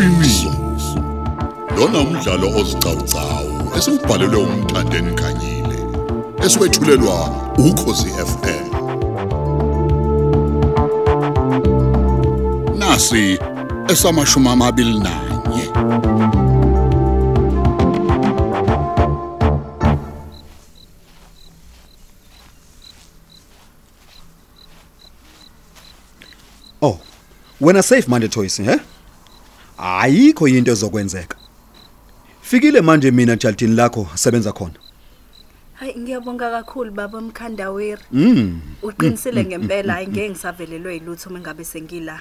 iqiniso. Lona umdlalo ozicawucawu esibhalelwe umthandeni khanyile eswetshulelwa ukhosi FM nasi esamashumi amabili nanye. Oh, wena safe manje Joyce, he? Ayikho into ezokwenzeka. Fikile manje mina jaltini lakho sebenza khona. Hayi ngiyabonga kakhulu baba Mkhandawiri. Mm. Uqinisile ngempela hayi ngeke ngisavelelwe yilutho mengabe sengila.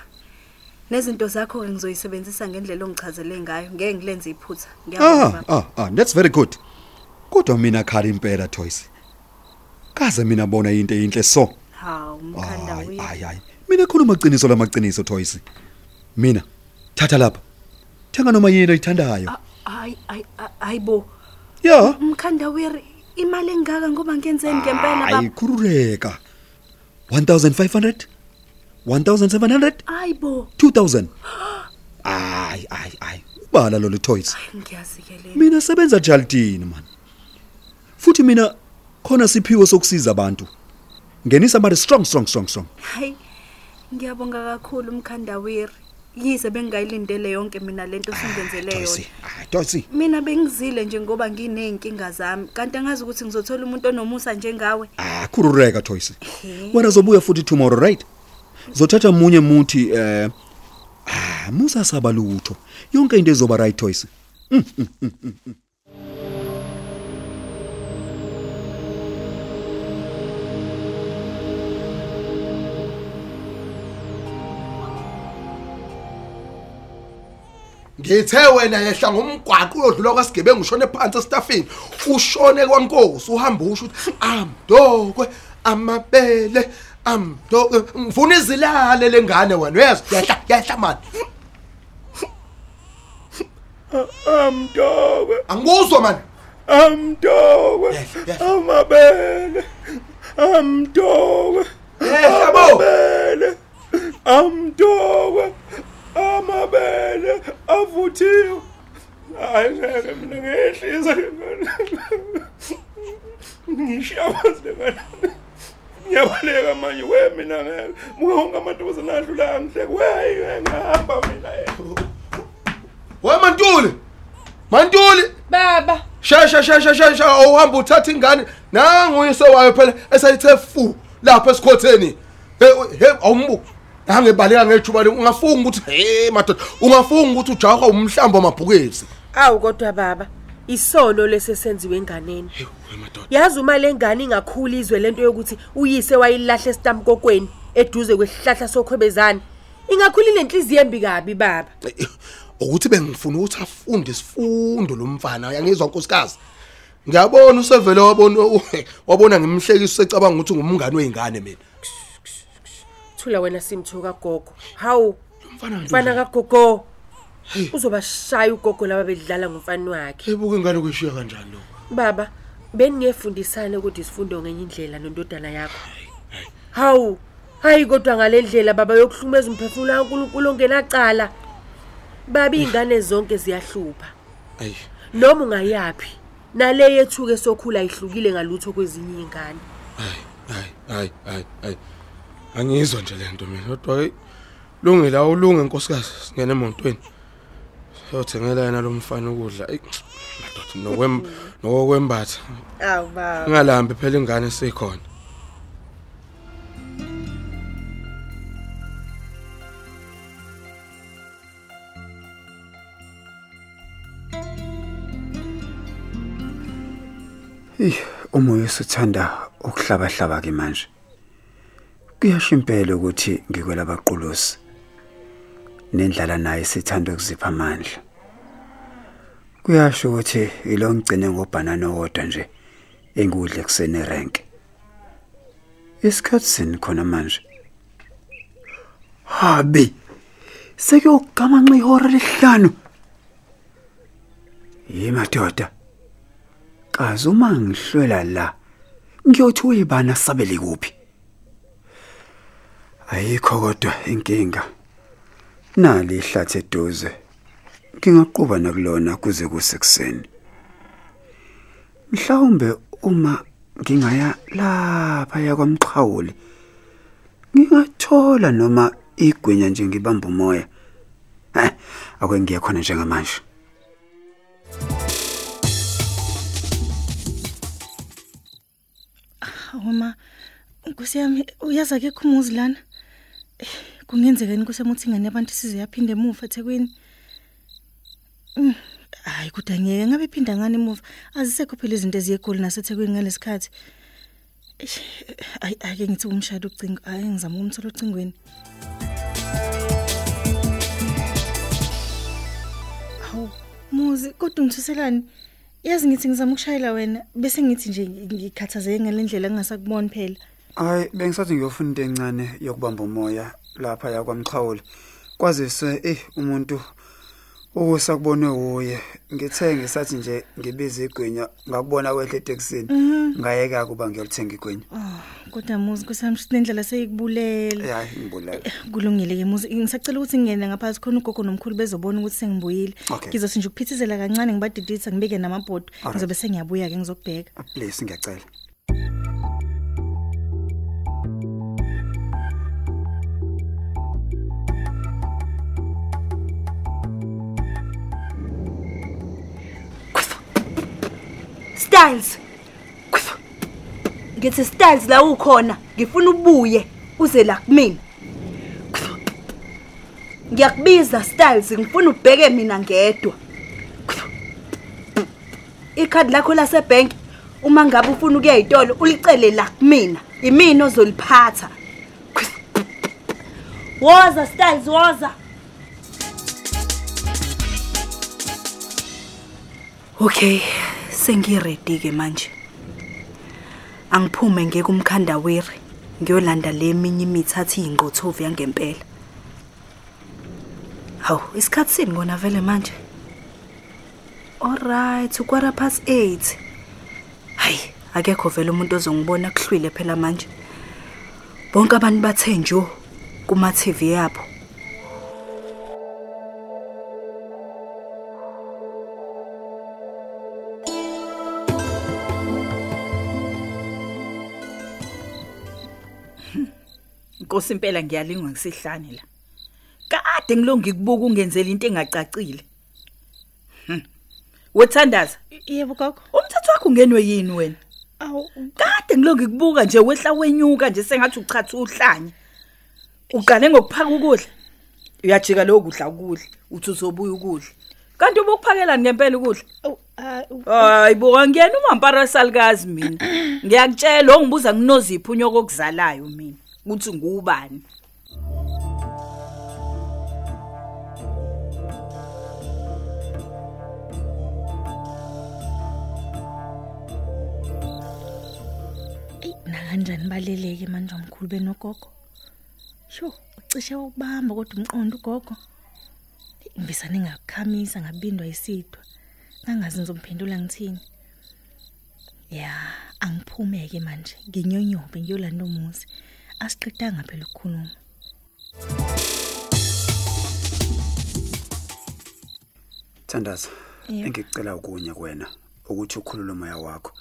Nezinto zakho ngizoyisebenzisa ngendlela ongichazele ngayo. Ngeke ngilenze iphutha. Ngiyabonga Ah, baba. ah, ah, that's very good. Kodwa mina khali impela Joyce. Kaze mina bona into eyinhle so. Hawu Hayi, Mkhandawiri. hayi, hayi. Mina khuluma iqiniso lamaqiniso Joyce. Mina thatha lapha. Thenga noma yini oyithandayo. Hayi hayi hayibo. Yeah. Mkhandawiri imali engaka ngoba ngenzeni ngempela baba. khuruleka. 1500? 1700? Hayibo. 2000. Ay ay ay. Ubala lo toys. Ngiyazikelela. Mina sebenza Jaltini man. Futhi mina khona siphiwe sokusiza abantu. Ngenisa ama strong strong strong strong. Hayi. Ngiyabonga kakhulu Mkhandawiri. Yize bengayilindele yonke mina lento singenzele yona. Toys. Ah, Toys. Mina bengizile nje ngoba ngineyinkinga zami kanti angazi ukuthi ngizothola umuntu onomusa njengawe. Ah, khuruleka Toys. Wena zobuya futhi tomorrow right? Zothatha munye muthi eh ah musa sabalutho. Yonke into izoba right Toys. Ngithe wena yehla ngomgwaqo uyodlula kwasigebengu ushone phansi estafini ushone kwaNkosi uhamba usho ukuthi amdokwe amabele amdokwe ngifuna izilale lengane wena uyezwa yehla yehla manje Amdokwe, angikuzwa manje amdokwe, Yehla, yehla. amabele, amdokwe, Yehla bo. amabele, amdokwe, amabele, avuthiwe. Hayi ngeke mina ngehlisa ngishabaze ngana. Ngiyabaleka manje we mina ngeke. Muka amantombazana adlula ngihleke. We ngihamba mina. we mantuli mantuli Baba, shesha shesha shesha uhamba uthatha ingane nangu uyise wayo phela esayithe fu lapha esikhotheni he he awumbu angebaleka ngejuba ungafunga ukuthi hey madoda ungafunga ukuthi ujaha umhlambo amabhukezi awu kodwa baba, isono lesesenziwe enganeni. Yazi uma lengane ingakhuli izwe lento yokuthi uyise wayilahle esitamkokweni eduze kwesihlahla sokhwebezana. Ingakhuli lenhliziyo embi kabi baba. ukuthi bengifuna ukuthi afunde isifundo lo mfana uyangizwa nkosikazi ngiyabona usevele wabona wabona ngimhlekisa secabanga ukuthi ngumngane weingane mina Thula wena simthuka gogo. Hawu, mfana kagogo. Uzobashaya ugogo laba bedlala ngumfana wakhe. ebuka ingane kuyishiya kanjani lo Baba, beningefundisana ukuthi sifundo ngenye indlela nondodana yakho. Hawu, hayi kodwa ngalendlela baba yokuhlumeza umphefumulo kaNkuluNkulu ongenacala. Baba ingane zonke ziyahlupha. ayi Noma ungayapi, nale yethuke sokhula ihlukile ngalutho kwezinye izingane. hayi hayi hayi hayi angizwa nje lento mina kodwa hey lungile awulunge nkosikazi singene emotweni sothengela yena lo mfana ukudla ey madoda nokwem nokwembatha Awu baba. ingalambi phela ingane sikhona Ey, umoya usuthanda ukuhlabahlaba ke manje. Kuyasho impela ukuthi ngikwela baqulusi. Nendlala naye sithanda ukuzipha amandla. Kuyasho ukuthi ilongcine ngobhanana owodwa nje engudle kusene rank. Isikhathi sini khona manje? Habi. Sekuyogamanxa ihora lesihlanu. Yimadoda. Kazi uma ngihlwela la ngiyothi uyibana sabele kuphi? Ayikho kodwa inkinga. Nali ihlathi eduze. ngingaqhuba nakulona kuze kusekuseni mhlawumbe uma ngingaya lapha yakwamqhawuli ngingathola noma igwinya nje ngibamba umoya eh akwengiye khona njengamanje Uma Nkosi yami uyazi akekho umuzi lana. Eh, Kungenzeka ni Nkosi yami ukuthi ingane yabantu size yaphinde emuva eThekwini. Mm, Hayi kodwa ngeke ngabe iphinda ngani emuva. Azisekho phela izinto eziyegoli naseThekwini ngalesikhathi. Eish, Ayi ake ngithi umshado ucingo. Hayi ngizama ukumthola ocingweni. Hawu, muzi kodwa ungithuselani? Yazi ngithi ngizama ukushayela wena bese ngithi nje ngikhathazeke ngalendlela engasakuboni phela. Hayi bengisathi ngiyofuna into encane yokubamba umoya lapha yakwamqhawuli kwazise eh umuntu okusakubone uye ngithe ngisathi nje ngibiza igwinya ngakubona kwehle etekisini ngayeka kuba ngiyalithenga igwinya Oh, kodwa muzi kusami sinendlela seyikubulela. hayi ngibulala Kulungile ke muzi ngisacela ukuthi ngingene ngaphakathi khona ugogo nomkhulu bezobona ukuthi sengibuyile. Okay. Ngizothi nje ukuphithizela kancane ngibadidisa ngibeke namabhodo Alright. ngizobe sengiyabuya ke ngizokubheka. please ngiyacela Styles. Ngithi Styles la ukhona, ngifuna ubuye uze la kumina. Ngiyakubiza Styles, ngifuna ubheke mina ngedwa. Ikhadi lakho lasebhenki uma ngabe ufuna ukuya ezitolo ulicele la kumina. Imina ozoliphatha. Woza Styles, woza. Okay, sengiready ke manje. Angiphume ngeke umkhandawiri ngiyolanda le eminye imithi athi ingqothovu yangempela. Hawu, isikhathi sini ngona vele manje? Alright, ukwara past 8. Hayi, akekho vele umuntu ozongibona kuhlwile phela manje. Bonke abantu bathe njo kuma TV yabo. Inkosi impela ngiyalingwa ngisihlane la. Kade ngilongi kubuka ungenzela into engacacile. Hm. Wethandaza, Yebo gogo. umthetho wakho ungenwe yini wena? Awu Kade ngilongi kubuka nje wehla wenyuka nje sengathi uchatha uhlanya. Uqale ngokuphaka ukudla. Uyajika lo kudla ukudla, uthi uzobuya ukudla. Kanti ubukuphakelani ngempela ukudla? Hayi bo ngiyena umampara salikazi mina. Ngiyakutshela ongibuza kunoziphi unyoko okuzalayo mina. Uthi ngubani? eyi nakanjani baleleke manje omkhulu benogogo. Sho, ucishe ukubamba kodwa umqondo ugogo. Ngisane ngakukhamisa ngabindwa isidwa. Ngangazi ngizomphendula ngithini. Ya, angiphumeke manje. Nginyonyobe ngiyolanda umuzi. Asiqedanga phela ukukhuluma. Thandaza Yebo. engikucela ukunye kuwena ukuthi ukhulule umoya wakho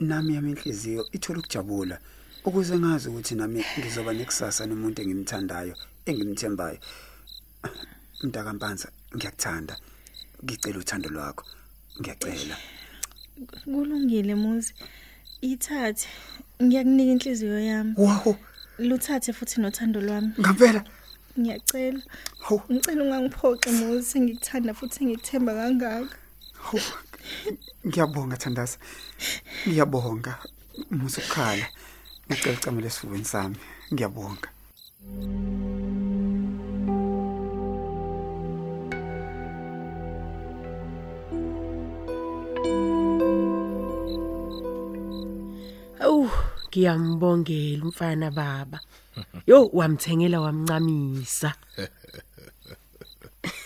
nami yami inhliziyo ithola ukujabula ukuze ngazi ukuthi nami ngizoba nekusasa nomuntu engimthandayo engimthembayo mntakampanza ngiyakuthanda ngicela uthando lwakho ngiyacela Kulungile muzi. Ithathe. Ngiyakunika inhliziyo yami. wow Luthathe futhi nothando lwami. ngampela Ngiyacela. Hawu. Ngicela ungangiphoqi muzi sengikuthanda futhi ngikuthemba kangaka. hawu, ngiyabonga thandaza ngiyabonga musa ukukhala ngicela ucamele esifubeni sami ngiyabonga Awu, ngiyambongela umfana baba. Yo, wamthengela wamncamisa.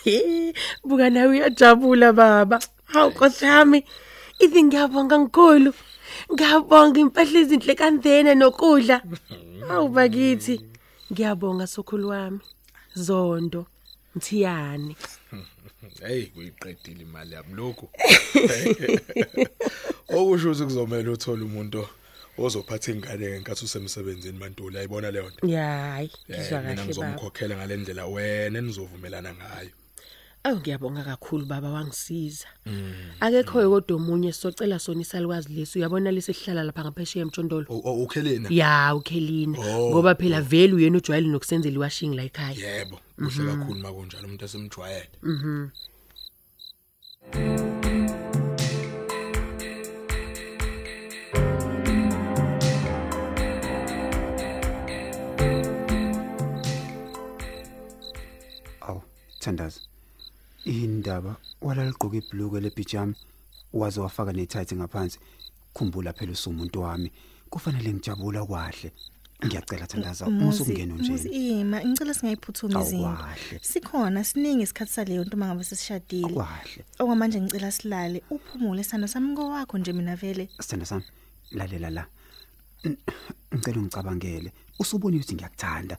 Buka nawe uyajabula baba. Hawu Nkosi yami. Ithi ngiyabonga nkulu. Ngiyabonga impahla ezinhle kanzena nokudla. Hawu bakithi. Ngiyabonga sokhulu wami. Zondo. Mthiyane. hey kuyiqedile imali yami lokho okusho ukuthi kuzomela uthole umuntu ozophatha ingane ngenkathi usemsebenzini mantula ayibona leyo nto Yayi, Eh, ngizwa mina kahle baba. ngizomkhokhela ngalendlela wena nizovumelana ngayo Awu ngiyabonga kakhulu baba wangisiza. Akekho kodwa omunye sicela sona isalukazi lesi uyabona lesihlala lapha ngaphesheya emtshondolo. O- o- ukhelina Ya, ukhelina. Oh. Ngoba phela vele uyena ujwayele nokusenzela iwashing la ekhaya. yebo kuhle kakhulu makunjalo umuntu esimjwayele Mhm. Aw, Thandaza. Indaba walaliqoka ibhuluke lepijama waze wafaka netight ngaphansi. Khumbula phela usumuntu wami. Kufanele ngijabula kwahle. Ngiyacela Thandaza, musukungena nje. Musima, ngicela singayiphuthumi izinto. Sikhona siningi isikhathi saleyo nto mangabe sesishadile. Okwamanje ngicela silale uphumule sano sami ngowakho nje mina vele. Sithanda sami, lalela la. Ngicela ungicabangele. Usubona ukuthi ngiyakuthanda.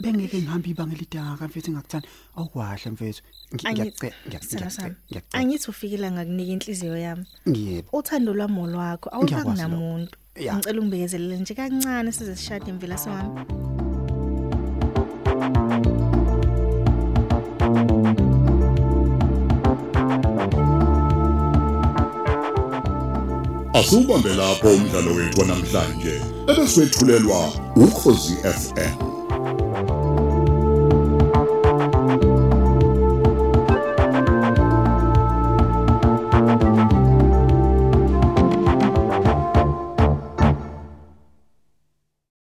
Bengeke ngihambe ibanga elidaka mfethu ngikuthanda. Awukwahle mfethu. Ngi- Ngiyacela, Sithando sami. ngiyacela, ngiyacela. Angithi ufikile ngakunika inhliziyo yami. Ngiyebo. Uthando lwami olwakho Ngiyakwazi awukaku lokho. namuntu. Ya. Ngicela ungibekezelele nje kancane size sishade imvela sewami. Asubambe lapho umdlalo wethu namhlanje ebeswetshulelwa ukhozi FM